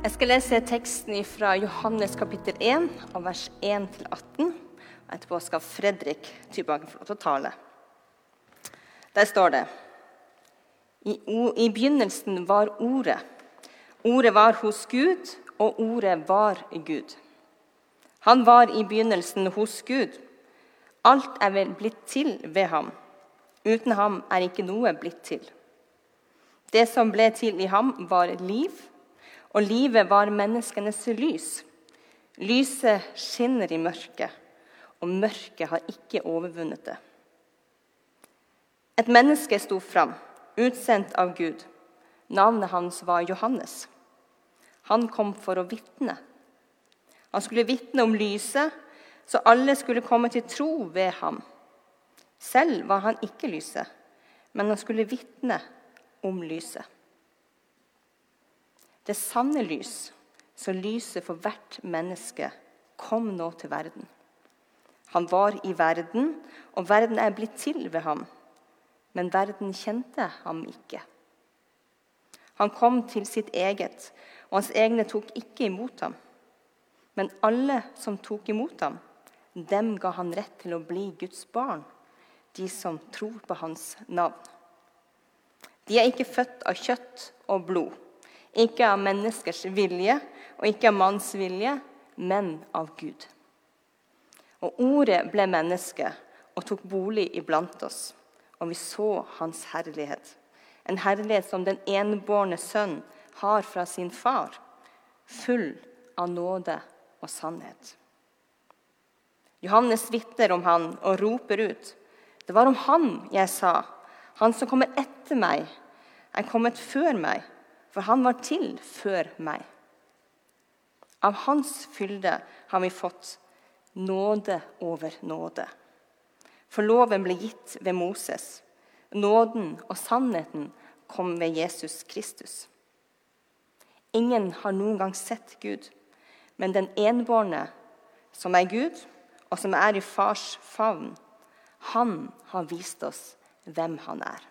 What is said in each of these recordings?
Jeg skal lese teksten fra Johannes kapittel 1, av vers 1 til 18. Og etterpå skal Fredrik Tybagen få lov til å tale. Der står det I, I begynnelsen var Ordet. Ordet var hos Gud, og Ordet var Gud. Han var i begynnelsen hos Gud. Alt er vel blitt til ved ham. Uten ham er ikke noe blitt til. Det som ble til i ham, var liv og livet var menneskenes lys. Lyset skinner i mørket, og mørket har ikke overvunnet det. Et menneske sto fram, utsendt av Gud. Navnet hans var Johannes. Han kom for å vitne. Han skulle vitne om lyset, så alle skulle komme til tro ved ham. Selv var han ikke lyset, men han skulle vitne om lyset det sanne lys, som lyset for hvert menneske, kom nå til verden. Han var i verden, og verden er blitt til ved ham. Men verden kjente ham ikke. Han kom til sitt eget, og hans egne tok ikke imot ham. Men alle som tok imot ham, dem ga han rett til å bli Guds barn, de som tror på hans navn. De er ikke født av kjøtt og blod ikke av menneskers vilje og ikke av manns vilje, men av Gud. Og Ordet ble menneske og tok bolig iblant oss, og vi så Hans herlighet. En herlighet som den enbårne sønn har fra sin far, full av nåde og sannhet. Johannes vitner om han og roper ut. Det var om han jeg sa, han som kommer etter meg, er kommet før meg for han var til før meg. Av hans fylde har vi fått nåde over nåde. For loven ble gitt ved Moses. Nåden og sannheten kom ved Jesus Kristus. Ingen har noen gang sett Gud, men den enbårne, som er Gud, og som er i fars favn, han har vist oss hvem han er.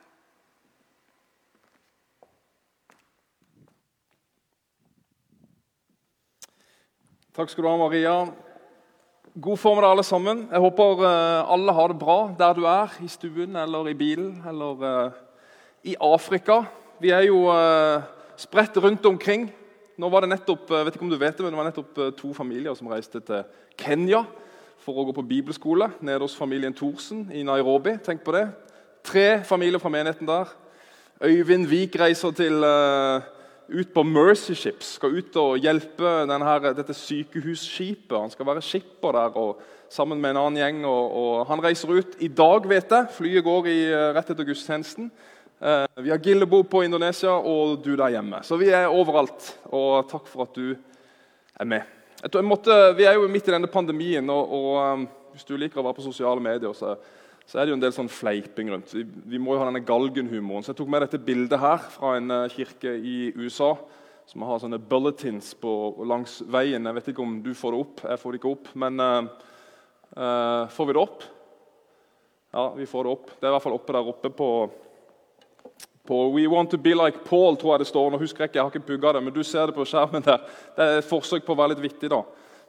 Takk skal du ha, Maria. God formiddag, alle sammen. Jeg håper uh, alle har det bra der du er, i stuen eller i bilen eller uh, i Afrika. Vi er jo uh, spredt rundt omkring. Nå var det nettopp jeg vet ikke om du vet det, men det var nettopp to familier som reiste til Kenya for å gå på bibelskole nede hos familien Thorsen i Nairobi. Tenk på det. Tre familier fra menigheten der. Øyvind Vik reiser til uh, ut på Mercy Ships, skal ut og hjelpe denne, dette sykehusskipet. Han skal være skipper der og, sammen med en annen gjeng. Og, og Han reiser ut i dag, vet jeg. Flyet går i, eh, rett etter gudstjenesten. Eh, vi har Gillebo på Indonesia og du der hjemme. Så vi er overalt. Og takk for at du er med. Måtte, vi er jo midt i denne pandemien, og, og um, hvis du liker å være på sosiale medier, så så er det jo en del sånn fleiping rundt. Vi, vi må jo ha denne galgenhumoren. Så jeg tok med dette bildet her fra en uh, kirke i USA. Som har sånne bulletins på, langs veien. Jeg vet ikke om du får det opp. Jeg får det ikke opp. Men uh, uh, får vi det opp? Ja, vi får det opp. Det er i hvert fall oppe der oppe på, på We want to be like Paul, tror jeg det står. Nå husker jeg ikke, jeg har ikke pugga det, men du ser det på skjermen der. Det er et forsøk på å være litt vittig, da.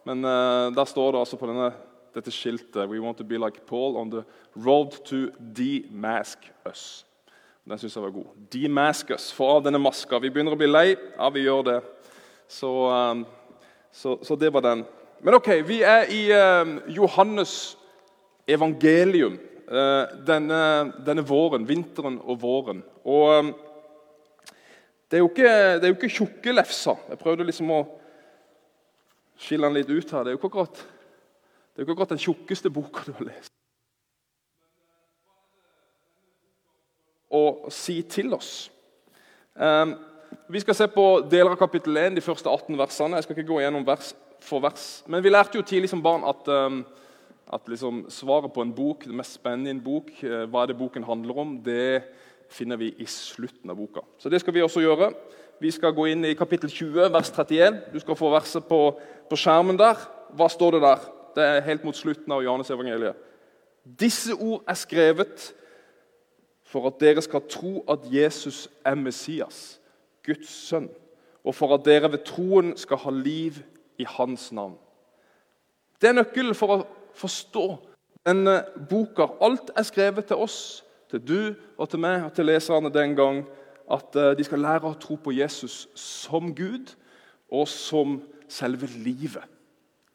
Men der står det altså på denne dette skiltet We want to be like Paul on the road to demask us. Den syns jeg var god. Demask us. Få av denne maska. Vi begynner å bli lei. Ja, vi gjør det. Så, um, så, så det var den. Men ok, vi er i um, Johannes evangelium uh, denne, denne, våren. Vinteren og våren. Og um, det er jo ikke, ikke tjukke lefser. Jeg prøvde liksom å skille den litt ut her. Det er jo ikke akkurat det er ikke akkurat den tjukkeste boka du har lest. Å si til oss. Um, vi skal se på deler av kapittel 1, de første 18 versene. Jeg skal ikke gå gjennom vers for vers. Men vi lærte jo tidlig som barn at, um, at liksom svaret på en bok, det mest spennende i en bok, uh, hva det boken handler om, det finner vi i slutten av boka. Så det skal vi også gjøre. Vi skal gå inn i kapittel 20, vers 31. Du skal få verset på, på skjermen der. Hva står det der? Det er helt mot slutten av Johannes evangeliet. Disse ord er skrevet for at dere skal tro at Jesus er Messias, Guds sønn, og for at dere ved troen skal ha liv i Hans navn. Det er nøkkelen for å forstå denne boka. Alt er skrevet til oss, til du og til meg og til leserne den gang. At eh, de skal lære å tro på Jesus som Gud og som selve livet.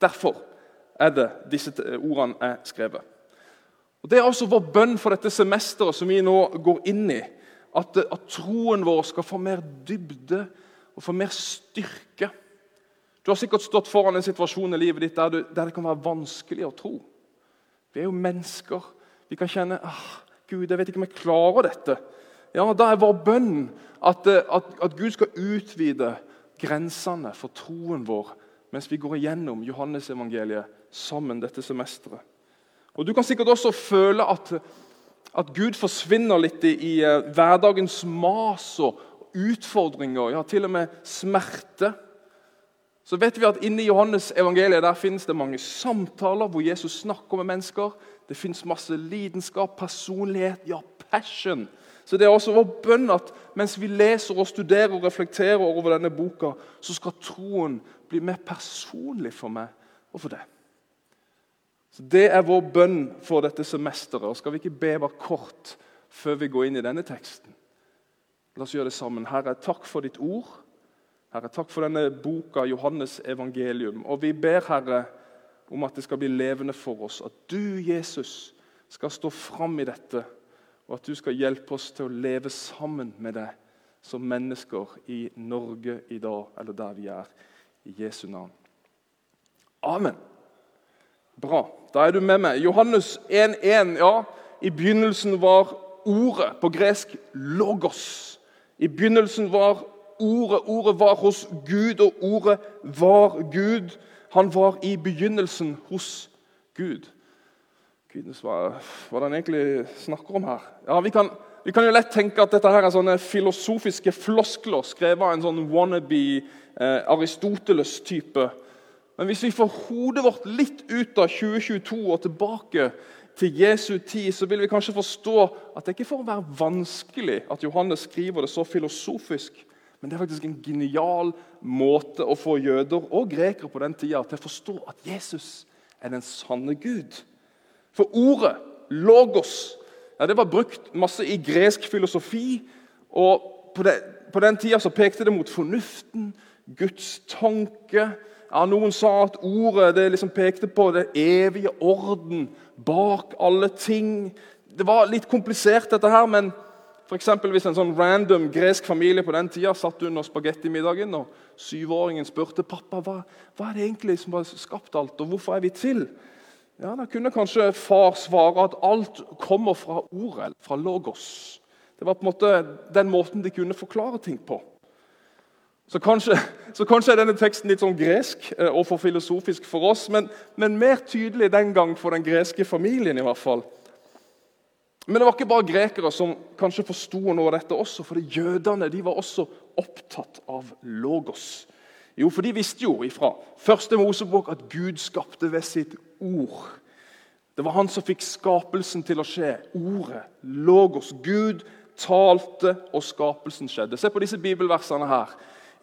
Derfor er det disse ordene er skrevet. Og Det er altså vår bønn for dette semesteret som vi nå går inn i. At, at troen vår skal få mer dybde og få mer styrke. Du har sikkert stått foran en situasjon i livet ditt der, du, der det kan være vanskelig å tro. Vi er jo mennesker. Vi kan kjenne ah, Gud, jeg vet ikke om jeg klarer dette. Ja, Da er vår bønn at, at, at Gud skal utvide grensene for troen vår mens vi går igjennom Johannesevangeliet sammen dette semesteret. Og Du kan sikkert også føle at, at Gud forsvinner litt i, i uh, hverdagens mas og utfordringer, ja, til og med smerte. Så vet vi at Inni Johannes evangeliet der finnes det mange samtaler hvor Jesus snakker med mennesker. Det fins masse lidenskap, personlighet, ja, passion. Så Det er også vår bønn at mens vi leser og studerer og reflekterer over denne boka, så skal troen bli mer personlig for meg og for deg. Så Det er vår bønn for dette semesteret. Og Skal vi ikke be bare kort før vi går inn i denne teksten? La oss gjøre det sammen. Herre, takk for ditt ord. Herre, takk for denne boka, Johannes evangelium. Og vi ber, Herre, om at det skal bli levende for oss. At du, Jesus, skal stå fram i dette, og at du skal hjelpe oss til å leve sammen med deg som mennesker i Norge i dag, eller der vi er. I Jesu navn. Amen. Bra. Da er du med meg. Johannes 1,1. Ja, i begynnelsen var ordet, på gresk 'logos'. I begynnelsen var ordet. Ordet var hos Gud, og ordet var Gud. Han var i begynnelsen hos Gud. Gud, hva, hva han egentlig snakker om her? Ja, vi kan, vi kan, jo lett tenke at dette her er sånne filosofiske floskler skrevet av en sånn wannabe eh, Aristoteles-type. Men hvis vi får hodet vårt litt ut av 2022 og tilbake til Jesu tid, så vil vi kanskje forstå at det ikke er for å være vanskelig at Johannes skriver det så filosofisk. Men det er faktisk en genial måte å få jøder og grekere på den tida til å forstå at Jesus er den sanne Gud. For ordet 'logos' ja, det var brukt masse i gresk filosofi. og På, det, på den tida så pekte det mot fornuften, Guds tanke. Ja, noen sa at ordet det liksom pekte på det evige orden bak alle ting. Det var litt komplisert, dette her, men for hvis en sånn random gresk familie på den tida satt under spagettimiddagen, og syvåringen spurte pappa hva, hva er det egentlig som har skapt alt, og hvorfor er vi til, ja, Da kunne kanskje far svare at alt kommer fra ordet, fra logos. Det var på en måte den måten de kunne forklare ting på. Så kanskje, så kanskje, er denne teksten litt sånn gresk eh, og for filosofisk for oss, men, men, mer tydelig den gang for den greske familien. i hvert fall. Men det var ikke bare grekere som kanskje forsto noe av dette også, for jødene de var også opptatt av logos. Jo, for de visste jo ifra første Mosebok at Gud skapte ved sitt ord. Det var han som fikk skapelsen til å skje. Ordet, logos. Gud talte, og skapelsen skjedde. Se på disse bibelversene her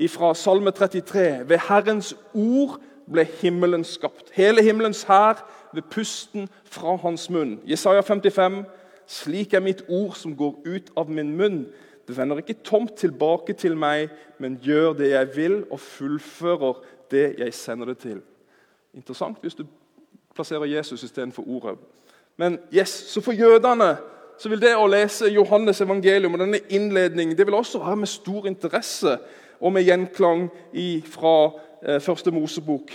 fra Salme 33.: Ved Herrens ord ble himmelen skapt. Hele himmelens hær ved pusten fra hans munn. Jesaja 55.: Slik er mitt ord som går ut av min munn. Det vender ikke tomt tilbake til meg, men gjør det jeg vil, og fullfører det jeg sender det til. Interessant hvis du plasserer Jesus istedenfor ordet. Men yes, så for jødene så vil det å lese Johannes evangelium og denne innledningen det vil også være med stor interesse og med gjenklang fra eh, første Mosebok.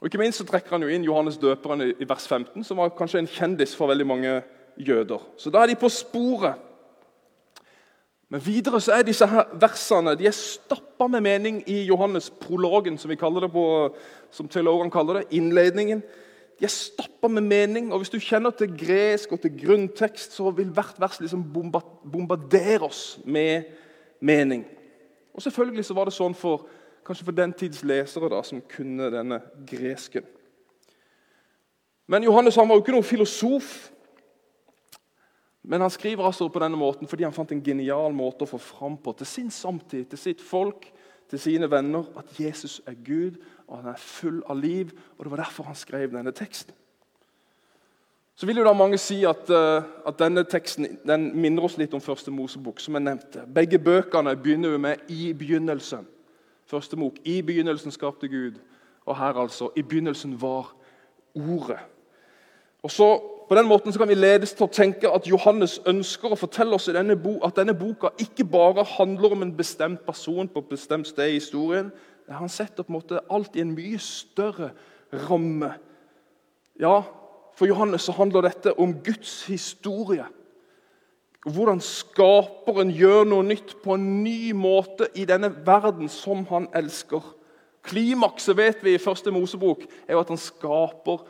Og Ikke minst så trekker han jo inn Johannes døperen i, vers 15, som var kanskje en kjendis for veldig mange jøder. Så da er de på sporet. Men videre så er disse her versene de er stappa med mening i Johannes prologen, som vi kaller det på, som teologene kaller det, innledningen. De er stappa med mening, og Hvis du kjenner til gresk og til grunntekst, så vil hvert vers liksom bombardere oss med mening. Og selvfølgelig så var det sånn for, kanskje for den tids lesere da, som kunne denne gresken. Men Johannes han var jo ikke noen filosof. Men han skriver altså på denne måten fordi han fant en genial måte å få fram på til sin samtid, til sitt folk, til sine venner at Jesus er Gud, og han er full av liv. og Det var derfor han skrev denne teksten. Så vil jo da mange si at, uh, at denne teksten den minner oss litt om første Mosebok. som jeg nevnte. Begge bøkene begynner vi med 'i begynnelsen'. Første Mok. I begynnelsen skapte Gud. Og her altså. I begynnelsen var Ordet. Og så På den måten så kan vi ledes til å tenke at Johannes ønsker å fortelle oss denne at denne boka ikke bare handler om en bestemt person på et bestemt sted i historien. Han setter på en måte alt i en mye større ramme. Ja, For Johannes så handler dette om Guds historie. Hvordan skaperen gjør noe nytt på en ny måte i denne verden som han elsker. Klimakset vet vi i første Mosebok er jo at han skaper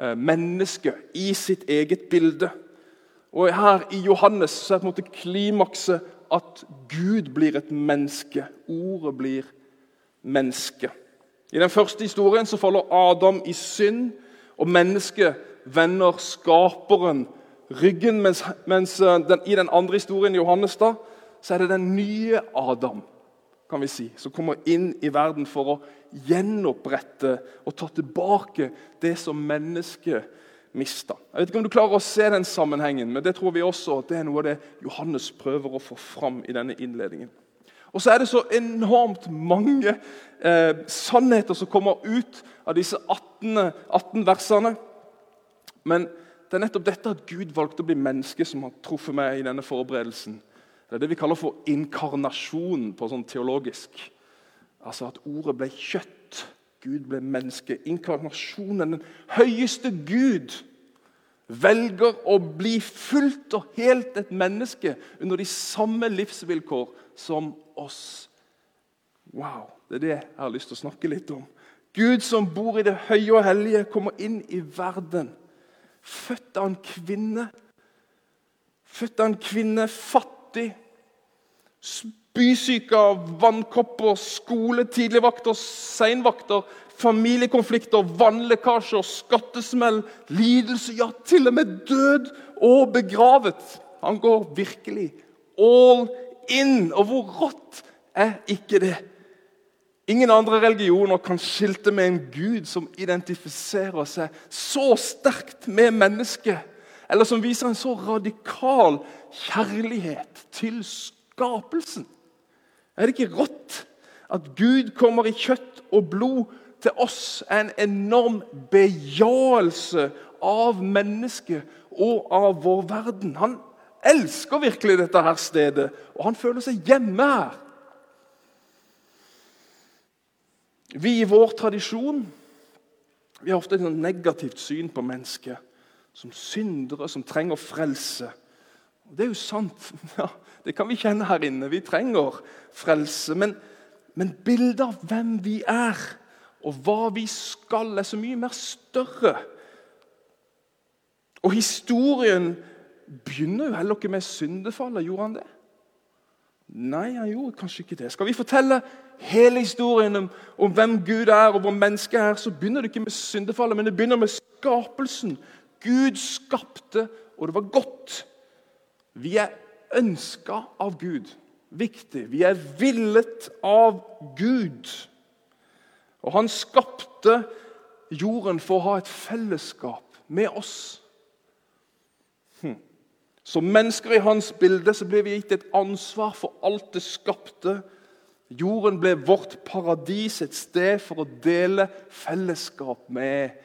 Eh, mennesket i sitt eget bilde. Og Her i Johannes så er på en måte klimakset at Gud blir et menneske. Ordet blir menneske. I den første historien så faller Adam i synd, og mennesket vender skaperen ryggen. Mens, mens eh, den, i den andre historien Johannes da, så er det den nye Adam kan vi si, som kommer inn i verden for å gjenopprette og ta tilbake det som mennesket mista. Jeg vet ikke om du klarer å se den sammenhengen, men det tror vi også at det er noe av det Johannes prøver å få fram i denne innledningen. Og så er det så enormt mange eh, sannheter som kommer ut av disse 18, 18 versene. Men det er nettopp dette at Gud valgte å bli menneske, som har truffet meg i denne forberedelsen. Det er det vi kaller for inkarnasjon på sånn teologisk. Altså at ordet ble kjøtt. Gud ble menneske. Inkarnasjonen, den høyeste Gud, velger å bli fullt og helt et menneske under de samme livsvilkår som oss. Wow, Det er det jeg har lyst til å snakke litt om. Gud som bor i det høye og hellige, kommer inn i verden. Født av en kvinne. Født av en kvinne, fattig Spysyke av vannkopper, skole, tidligvakter, seinvakter, familiekonflikter, vannlekkasjer, skattesmell, lidelse, ja, til og med død og begravet. Han går virkelig all in. Og hvor rått er ikke det? Ingen andre religioner kan skilte med en gud som identifiserer seg så sterkt med mennesket eller som viser en så radikal kjærlighet til skapelsen. Er det ikke rått at Gud kommer i kjøtt og blod til oss? er en enorm bejaelse av mennesket og av vår verden. Han elsker virkelig dette her stedet, og han føler seg hjemme her. Vi i vår tradisjon vi har ofte et negativt syn på mennesket som syndere som trenger frelse. Og Det er jo sant. Ja, det kan vi kjenne her inne. Vi trenger frelse. Men, men bildet av hvem vi er, og hva vi skal, er så mye mer større. Og historien begynner jo heller ikke med syndefallet. Gjorde han det? Nei, han gjorde kanskje ikke det. Skal vi fortelle hele historien om, om hvem Gud er, og hvor mennesket er, så begynner det ikke med syndefallet, men det begynner med skapelsen. Gud skapte, og det var godt. Vi er ønska av Gud. Viktig. Vi er villet av Gud. Og han skapte jorden for å ha et fellesskap med oss. Hm. Som mennesker i hans bilde så ble vi gitt et ansvar for alt det skapte. Jorden ble vårt paradis, et sted for å dele fellesskap med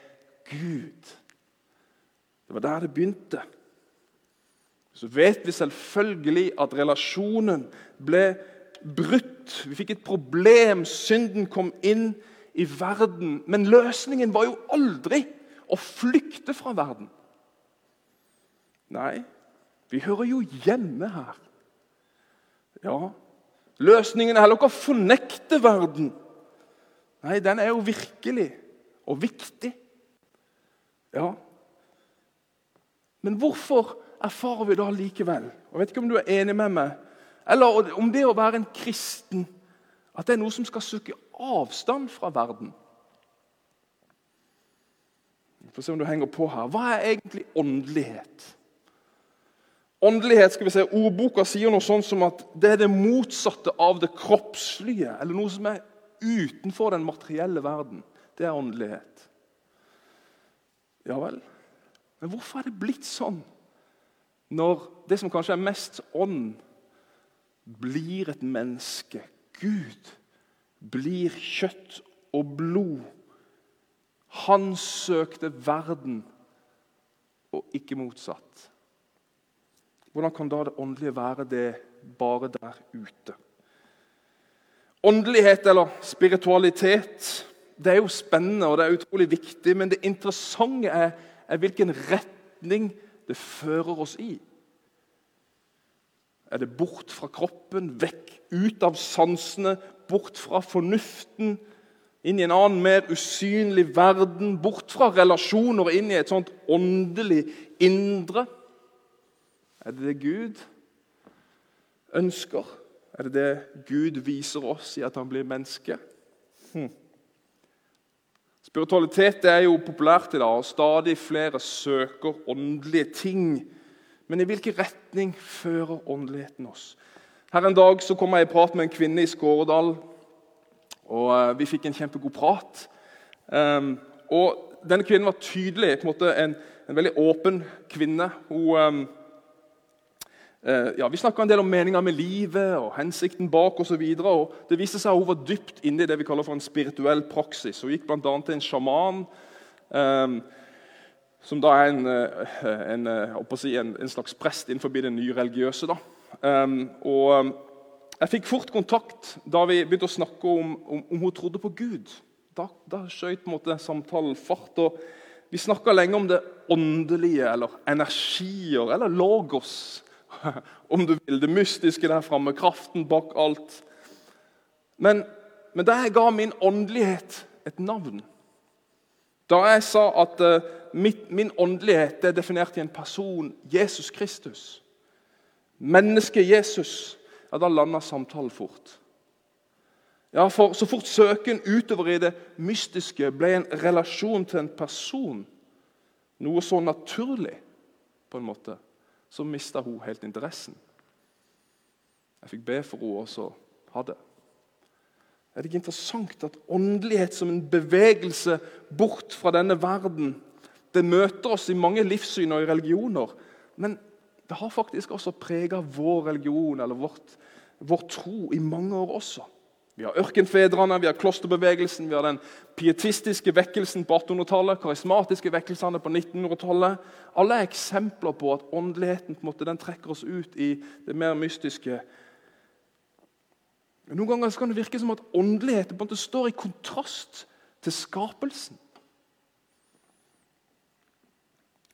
Gud. Det var der det begynte. Så vet vi selvfølgelig at relasjonen ble brutt. Vi fikk et problem. Synden kom inn i verden. Men løsningen var jo aldri å flykte fra verden. Nei, vi hører jo hjemme her. Ja, Løsningen er heller ikke å fornekte verden. Nei, den er jo virkelig og viktig. Ja, men hvorfor erfarer vi da likevel Jeg vet ikke om du er enig med meg, eller om det å være en kristen at det er noe som skal søke avstand fra verden. Vi får se om du henger på her. Hva er egentlig åndelighet? Åndelighet, skal vi se, Ordboka sier noe sånn som at det er det motsatte av det kroppslige, eller noe som er utenfor den materielle verden. Det er åndelighet. Ja vel. Men hvorfor er det blitt sånn når det som kanskje er mest ånd, blir et menneske? Gud blir kjøtt og blod. Han søkte verden, og ikke motsatt. Hvordan kan da det åndelige være det bare der ute? Åndelighet eller spiritualitet det er jo spennende og det er utrolig viktig, men det interessante er, er hvilken retning det fører oss i. Er det bort fra kroppen, vekk, ut av sansene, bort fra fornuften, inn i en annen, mer usynlig verden, bort fra relasjoner og inn i et sånt åndelig indre? Er det det Gud ønsker? Er det det Gud viser oss i at han blir menneske? Hm. Spiritualitet er jo populært i dag, og stadig flere søker åndelige ting. Men i hvilken retning fører åndeligheten oss? Her En dag så kom jeg i prat med en kvinne i Skåredal, og eh, vi fikk en kjempegod prat. Um, og Denne kvinnen var tydelig på en, måte en, en veldig åpen kvinne. Hun... Um, ja, vi snakka en del om meninga med livet og hensikten bak osv. Det viste seg at hun var dypt inne i det vi kaller for en spirituell praksis. Hun gikk bl.a. til en sjaman, um, som da er en, eh, en, si, en, en, slags prest innenfor det nye religiøse. Um, og Jeg fikk fort kontakt da vi begynte å snakke om, om, om hun trodde på Gud. Da, da skjøt samtalen fart. og Vi snakka lenge om det åndelige, eller energier, eller logos om du vil, det mystiske der framme, kraften bak alt. Men, men da jeg ga min åndelighet et navn Da jeg sa at uh, mitt, min åndelighet er definert i en person, Jesus Kristus Mennesket Jesus ja, Da landa samtalen fort. Ja, for Så fort søken utover i det mystiske ble en relasjon til en person, noe så naturlig på en måte, så mista hun helt interessen. Jeg fikk be for henne også ha det. Er det ikke interessant at åndelighet som en bevegelse bort fra denne verden Det møter oss i mange livssyn og i religioner, men det har faktisk også prega vår religion eller vårt, vår tro i mange år også. Vi har ørkenfedrene, vi har klosterbevegelsen, vi har den pietistiske vekkelsen på 1800-tallet, karismatiske vekkelsene på 1900-tallet. Alle er eksempler på at åndeligheten måte, den trekker oss ut i det mer mystiske. Noen ganger kan det virke som at åndeligheten på en måte står i kontrast til skapelsen.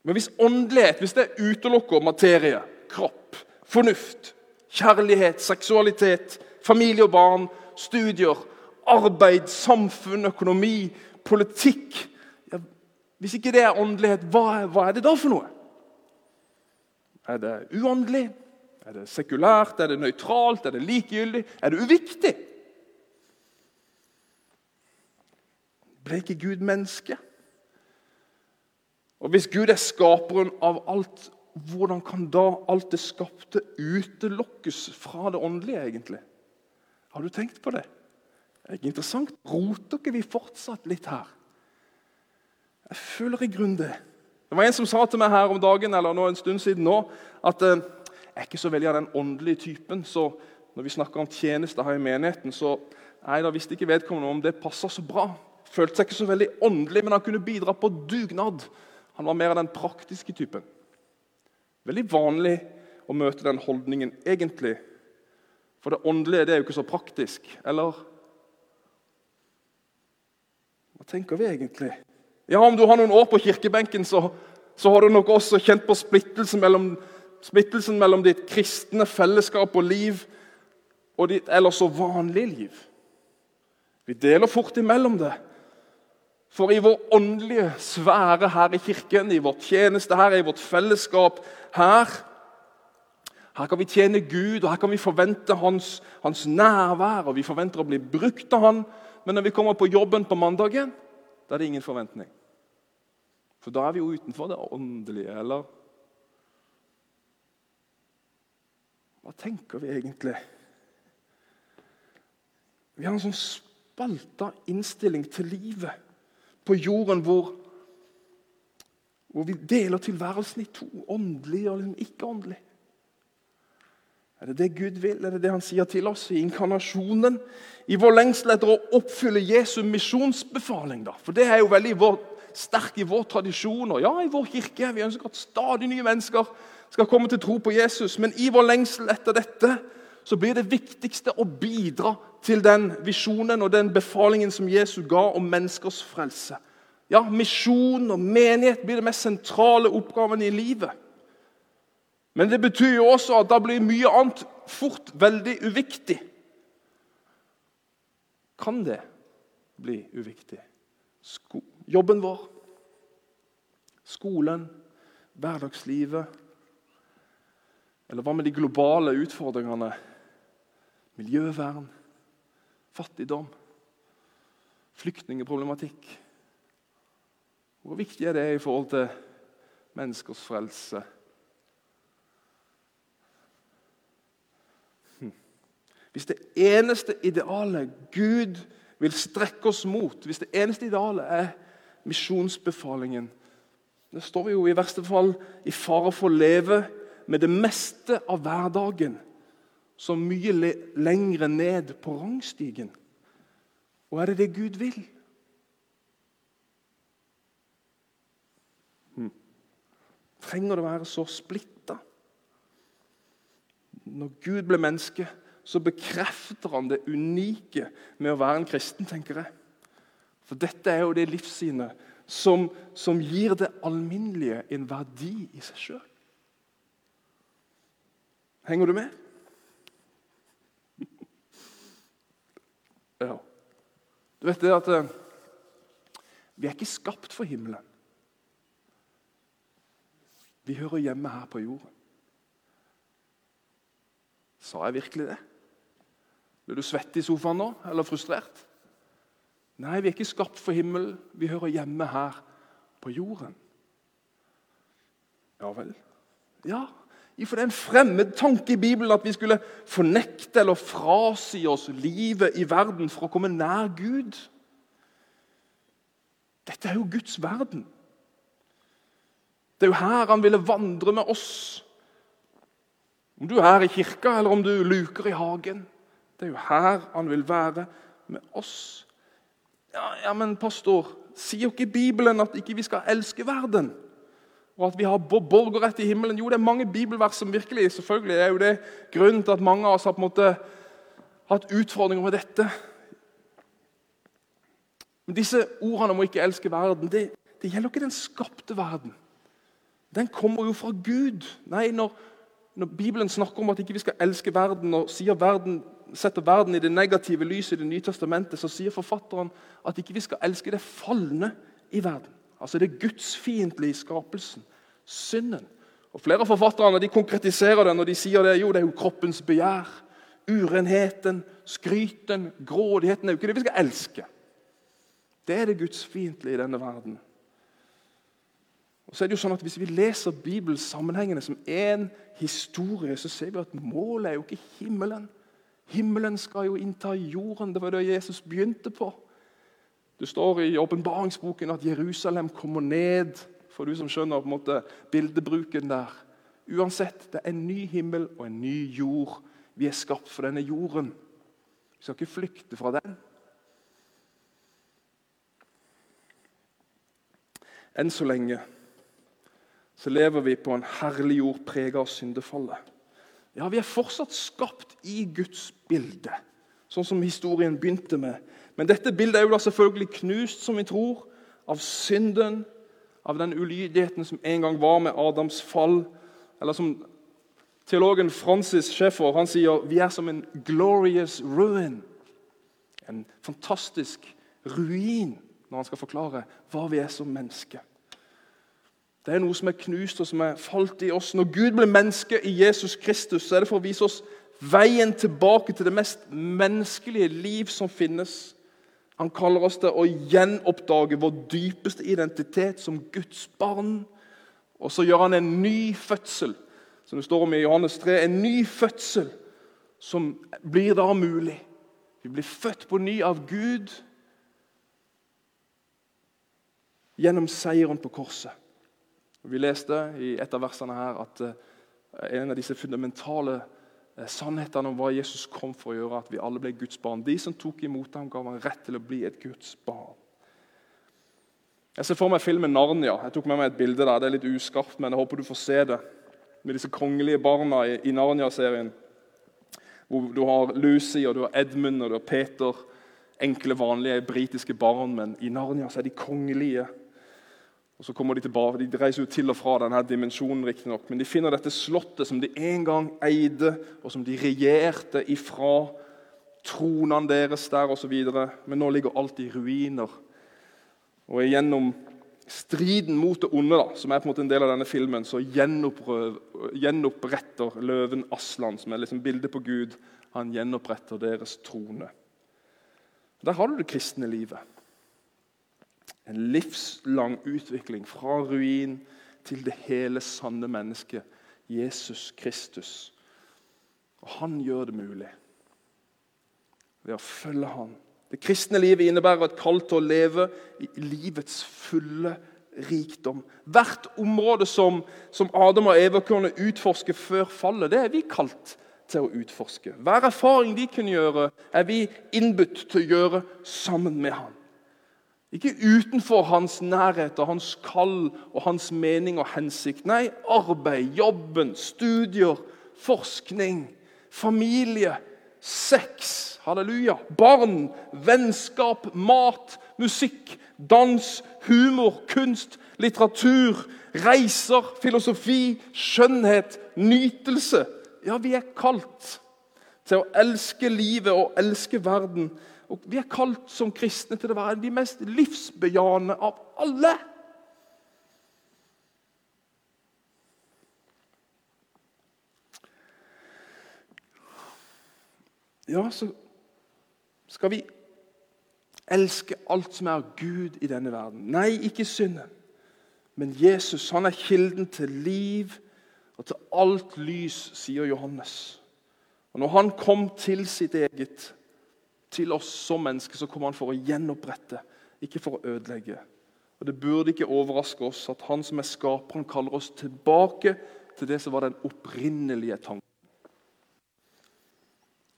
Men hvis åndelighet hvis det utelukker materie, kropp, fornuft, kjærlighet, seksualitet, familie og barn, studier, arbeid, samfunn, økonomi, politikk ja, Hvis ikke det er åndelighet, hva er, hva er det da for noe? Er det uåndelig? Er det sekulært? Er det nøytralt? Er det likegyldig? Er det uviktig? Ble ikke Gud menneske? Og Hvis Gud er skaperen av alt, hvordan kan da alt det skapte utelukkes fra det åndelige? egentlig? Har du tenkt på det? Det er interessant. Roter ikke vi fortsatt litt her? Jeg føler i grunnen det. Det var En som sa til meg her om dagen eller nå en stund siden nå, at eh, jeg er ikke så veldig av den åndelige typen. så Når vi snakker om tjeneste her i menigheten, så nei, da visste ikke vedkommende om det passa så bra. Følte seg ikke så veldig åndelig, men han kunne bidra på dugnad. Han var mer av den praktiske typen. Veldig vanlig å møte den holdningen egentlig for det åndelige det er jo ikke så praktisk. Eller Hva tenker vi egentlig? Ja, Om du har noen år på kirkebenken, så, så har du nok også kjent på splittelsen mellom, splittelsen mellom ditt kristne fellesskap og liv og ditt ellers så vanlige liv. Vi deler fort imellom det. For i vår åndelige sfære her i kirken, i vår tjeneste her, i vårt fellesskap her, her kan vi tjene Gud, og her kan vi forvente hans, hans, nærvær. og Vi forventer å bli brukt av han. Men når vi kommer på jobben på mandagen, da er det ingen forventning. For da er vi jo utenfor det åndelige, eller? Hva tenker vi egentlig? Vi har en sånn spalta innstilling til livet på jorden hvor, hvor vi deler tilværelsen i to, åndelig og liksom ikke-åndelig. Er det det Gud vil? Er det det han sier til oss i inkarnasjonen? I vår lengsel etter å oppfylle Jesu misjonsbefaling. da. For det er jo veldig vår, sterk i vår tradisjon og ja, i vår kirke. Vi ønsker at stadig nye mennesker skal komme til tro på Jesus. Men i vår lengsel etter dette så blir det viktigste å bidra til den visjonen og den befalingen som Jesus ga om menneskers frelse. Ja, Misjon og menighet blir det mest sentrale oppgaven i livet. Men det betyr jo også at da blir mye annet fort veldig uviktig. Kan det bli uviktig? Sko jobben vår, skolen, hverdagslivet Eller hva med de globale utfordringene? Miljøvern, fattigdom, flyktningeproblematikk. Hvor viktig er det i forhold til menneskers frelse? Hvis det eneste idealet Gud vil strekke oss mot, hvis det eneste idealet er misjonsbefalingen Da står vi jo i verste fall i fare for å leve med det meste av hverdagen så mye le lengre ned på rangstigen. Og er det det Gud vil? Hm. Trenger det være så splitta? Når Gud ble menneske, så bekrefter han det unike med å være en kristen, tenker jeg. For dette er jo det livssynet som, som gir det alminnelige en verdi i seg sjøl. Henger du med? Ja. Du vet det at eh, vi er ikke skapt for himmelen. Vi hører hjemme her på jorden. Sa jeg virkelig det? Blir du svett i sofaen nå, eller frustrert? Nei, vi er ikke skapt for himmelen. Vi hører hjemme her på jorden. Ja vel? Ja, for det er en fremmed tanke i Bibelen at vi skulle fornekte eller frasi oss livet i verden for å komme nær Gud. Dette er jo Guds verden. Det er jo her han ville vandre med oss. Om du er i kirka, eller om du luker i hagen. Det er jo her han vil være med oss. Ja, ja men pastor, sier jo ikke Bibelen at ikke vi skal elske verden? Og at vi har borgerrett i himmelen? Jo, det er mange bibelvers som virkelig selvfølgelig er jo det grunnen til at mange av oss har på en måte hatt utfordringer med dette. Men disse ordene om å ikke elske verden, det, det gjelder ikke den skapte verden. Den kommer jo fra Gud. Nei, når, når Bibelen snakker om at ikke vi skal elske verden, og sier verden setter verden i det negative lyset i Det nye testamentet, så sier forfatteren at ikke vi skal elske det falne i verden. Altså det gudsfiendtlige i skapelsen. Synden. Og Flere av forfatterne de konkretiserer det når de sier det. Jo, det er jo kroppens begjær. Urenheten, skryten, grådigheten. Det er jo ikke det vi skal elske. Det er det gudsfiendtlige i denne verden. Og så er det jo sånn at Hvis vi leser Bibels sammenhengende som én historie, så ser vi at målet er jo ikke himmelen. Himmelen skal jo innta jorden. Det var det Jesus begynte på. Det står i åpenbaringsboken at Jerusalem kommer ned. For du som skjønner på en måte bildebruken der. Uansett, det er en ny himmel og en ny jord. Vi er skapt for denne jorden. Vi skal ikke flykte fra den. Enn så lenge så lever vi på en herlig jord prega av syndefallet. Ja, Vi er fortsatt skapt i Guds bilde, sånn som historien begynte med. Men dette bildet er jo da selvfølgelig knust, som vi tror, av synden, av den ulydigheten som en gang var med Adams fall. Eller som teologen Francis Schäffer han sier vi er som en glorious ruin. En fantastisk ruin når han skal forklare hva vi er som mennesker. Det er noe som er knust og som er falt i oss. Når Gud ble menneske i Jesus Kristus, så er det for å vise oss veien tilbake til det mest menneskelige liv som finnes. Han kaller oss til å gjenoppdage vår dypeste identitet som Guds barn. Og så gjør han en ny fødsel, Som det står om i Johannes 3, en ny fødsel som blir da mulig. Vi blir født på ny av Gud gjennom seieren på korset. Vi leste i et av versene her at eh, en av disse fundamentale eh, sannhetene om hva Jesus kom for å gjøre, at vi alle ble Guds barn. De som tok imot ham, ga ham rett til å bli et Guds barn. Jeg ser for meg filmen 'Narnia'. Jeg tok med meg et bilde der. Det er litt uskarpt, men jeg håper du får se det. Med disse kongelige barna i, i Narnia-serien. Hvor du har Lucy, og du har Edmund og du har Peter. Enkle, vanlige britiske barn, men i Narnia så er de kongelige. Og så kommer De tilbake, de reiser jo til og fra denne dimensjonen, nok, men de finner dette slottet som de en gang eide, og som de regjerte ifra. Tronene deres der osv. Men nå ligger alt i ruiner. Og Gjennom striden mot det onde, da, som er på en måte en del av denne filmen, så gjenoppretter løven Aslan, som er liksom bildet på Gud, han gjenoppretter deres trone. Der har du det kristne livet. En livslang utvikling fra ruin til det hele sanne mennesket, Jesus Kristus. Og Han gjør det mulig ved å følge Han det kristne livet innebærer et kall til å leve i livets fulle rikdom. Hvert område som, som Adam og Eva kunne utforske før fallet, det er vi kalt til å utforske. Hver erfaring de kunne gjøre, er vi innbudt til å gjøre sammen med ham. Ikke utenfor hans nærhet og hans kall og hans mening og hensikt. Nei, arbeid, jobben, studier, forskning, familie, sex, halleluja, barn, vennskap, mat, musikk, dans, humor, kunst, litteratur, reiser, filosofi, skjønnhet, nytelse. Ja, vi er kalt til å elske livet og elske verden. Og Vi er kalt som kristne til å være de mest livsbejaende av alle. ja, så skal vi elske alt som er Gud i denne verden. Nei, ikke synden. Men Jesus han er kilden til liv og til alt lys, sier Johannes. Og Når han kom til sitt eget, til oss som mennesker, så kom han for å gjenopprette, ikke for å ødelegge. Og Det burde ikke overraske oss at han som er skaperen, kaller oss tilbake til det som var den opprinnelige tanken.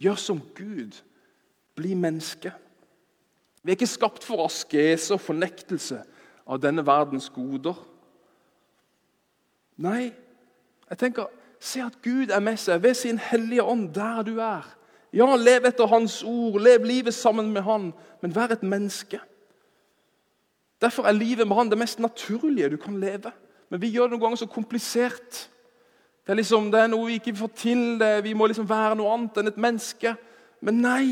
Gjør som Gud. Bli menneske. Vi er ikke skapt for askese og fornektelse av denne verdens goder. Nei, jeg tenker, se at Gud er med seg ved sin hellige ånd der du er. Ja, lev etter Hans ord, lev livet sammen med Han, men vær et menneske. Derfor er livet med Han det mest naturlige du kan leve. Men vi gjør det noen ganger så komplisert. Det er liksom, det er noe vi ikke får til. Det, vi må liksom være noe annet enn et menneske. Men nei.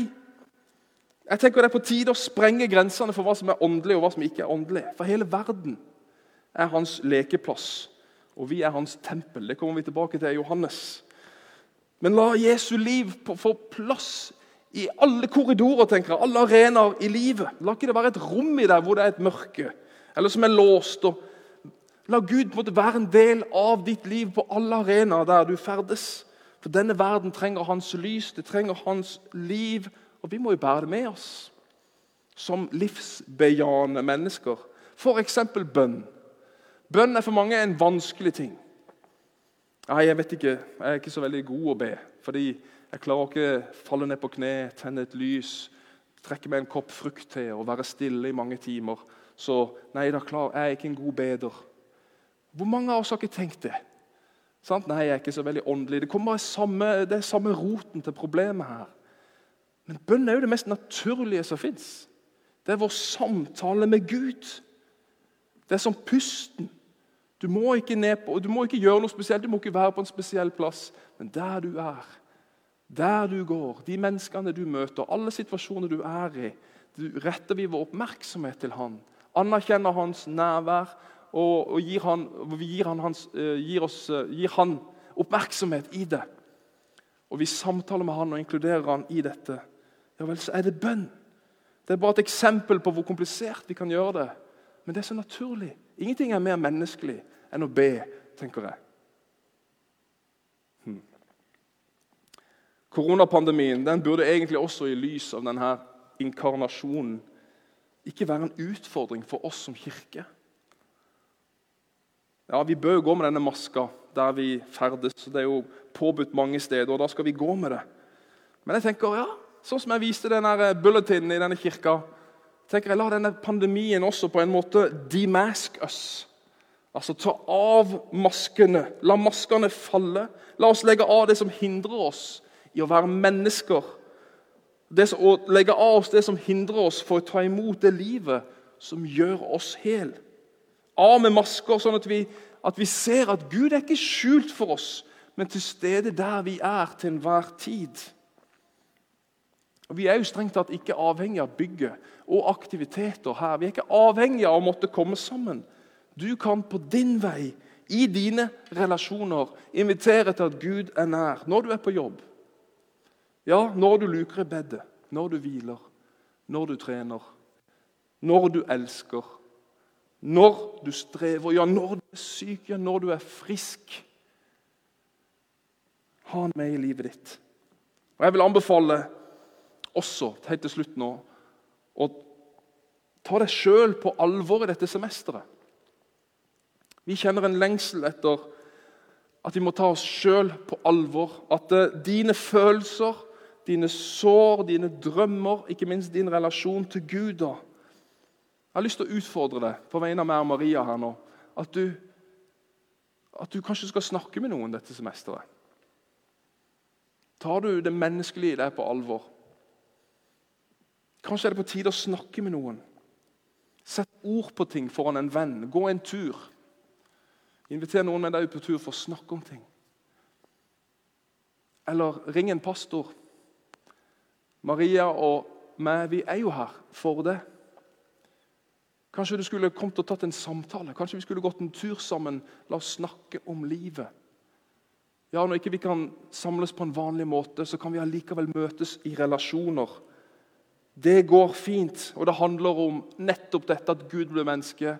Jeg tenker Det er på tide å sprenge grensene for hva som er åndelig og hva som ikke er åndelig. For hele verden er hans lekeplass, og vi er hans tempel. Det kommer vi tilbake til i Johannes. Men la Jesu liv få plass i alle korridorer, tenker jeg, alle arenaer i livet. La ikke det være et rom i deg hvor det er et mørke, eller som er låst. og La Gud måtte være en del av ditt liv på alle arenaer der du ferdes. For denne verden trenger hans lys, det trenger hans liv. Og vi må jo bære det med oss som livsbejaende mennesker. F.eks. bønn. Bønn er for mange en vanskelig ting. Nei, Jeg vet ikke, jeg er ikke så veldig god å be. Fordi jeg klarer ikke falle ned på kne, tenne et lys, trekke meg en kopp frukt til og være stille i mange timer. Så nei, da klar, jeg er ikke en god beder. Hvor mange av oss har ikke tenkt det? Sant? Nei, jeg er ikke så veldig åndelig. Det, kommer samme, det er samme roten til problemet her. Men bønn er jo det mest naturlige som fins. Det er vår samtale med Gud. Det er som pusten. Du må, på, du må ikke gjøre noe spesielt, du må ikke være på en spesiell plass. Men der du er, der du går, de menneskene du møter, alle situasjoner du er i, du retter vi vår oppmerksomhet til Han. Anerkjenner Hans nærvær og, og gir, han, gir, han hans, eh, gir, oss, eh, gir, han, oppmerksomhet i det, og vi samtaler med han og inkluderer han i dette, ja vel, så er det bønn. Det er bare et eksempel på hvor komplisert vi kan gjøre det. Men det er så naturlig. Ingenting er mer menneskelig enn å be, tenker jeg. Koronapandemien den burde egentlig også i lys av denne inkarnasjonen ikke være en utfordring for oss som kirke. Ja, Vi bør jo gå med denne maska der vi ferdes. Det er jo påbudt mange steder, og da skal vi gå med det. Men jeg tenker, ja, sånn som jeg viste denne bulletinen i denne kirka tenker jeg, La denne pandemien også på en måte demask us. Altså ta av maskene. La maskene falle. La oss legge av det som hindrer oss i å være mennesker. Det å legge av oss det som hindrer oss for å ta imot det livet som gjør oss hel. Av med masker, sånn at vi, at vi ser at Gud er ikke skjult for oss, men til stede der vi er til enhver tid. Og Vi er jo strengt tatt ikke avhengig av bygget og aktiviteter her. Vi er ikke avhengige av å måtte komme sammen. Du kan på din vei, i dine relasjoner, invitere til at Gud er nær. Når du er på jobb, ja, når du luker i bedet, når du hviler, når du trener, når du elsker, når du strever, ja, når du er syk, ja, når du er frisk. Ha han med i livet ditt. Og Jeg vil anbefale også helt til slutt nå å ta deg sjøl på alvor i dette semesteret. Vi kjenner en lengsel etter at vi må ta oss sjøl på alvor. At uh, dine følelser, dine sår, dine drømmer, ikke minst din relasjon til Gud da. Jeg har lyst til å utfordre deg på vegne av meg og Maria her nå. At du, at du kanskje skal snakke med noen dette semesteret. Tar du det menneskelige i deg på alvor? Kanskje er det på tide å snakke med noen. Sett ord på ting foran en venn. Gå en tur. Inviter noen med deg ut på tur for å snakke om ting. Eller ring en pastor. Maria og meg, vi er jo her for det. Kanskje du skulle kommet og tatt en samtale. Kanskje vi skulle gått en tur sammen. La oss snakke om livet. Ja, Når ikke vi kan samles på en vanlig måte, så kan vi allikevel møtes i relasjoner det går fint, og det handler om nettopp dette at Gud ble menneske.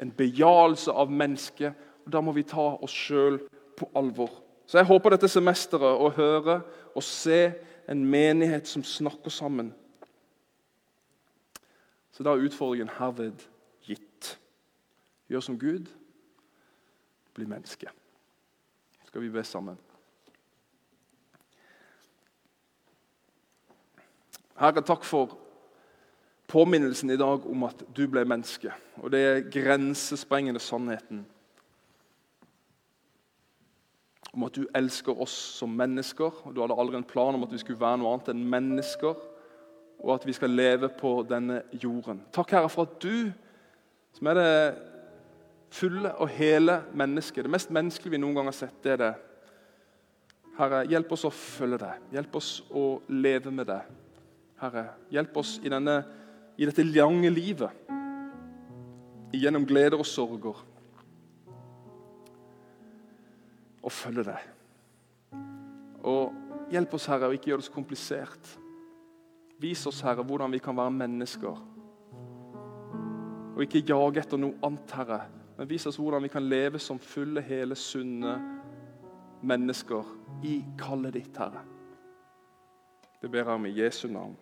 En bejaelse av mennesket. og Da må vi ta oss sjøl på alvor. Så Jeg håper dette semesteret å høre og se en menighet som snakker sammen. Så da er utfordringen herved gitt. Gjør som Gud, bli menneske. Skal vi be sammen? Herre, takk for påminnelsen i dag om at du ble menneske. Og det er grensesprengende sannheten om at du elsker oss som mennesker. og Du hadde aldri en plan om at vi skulle være noe annet enn mennesker, og at vi skal leve på denne jorden. Takk, Herre, for at du, som er det fulle og hele mennesket, det mest menneskelige vi noen gang har sett, det er det. Herre, hjelp oss å følge deg. Hjelp oss å leve med deg. Herre, hjelp oss i, denne, i dette lange livet, gjennom gleder og sorger, å følge deg. Og hjelp oss, Herre, å ikke gjøre det så komplisert. Vis oss, Herre, hvordan vi kan være mennesker. Og ikke jage etter noe annet, Herre, men vis oss hvordan vi kan leve som fulle, hele, sunne mennesker i kallet ditt, Herre. Det ber jeg om i Jesu navn.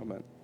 Amen.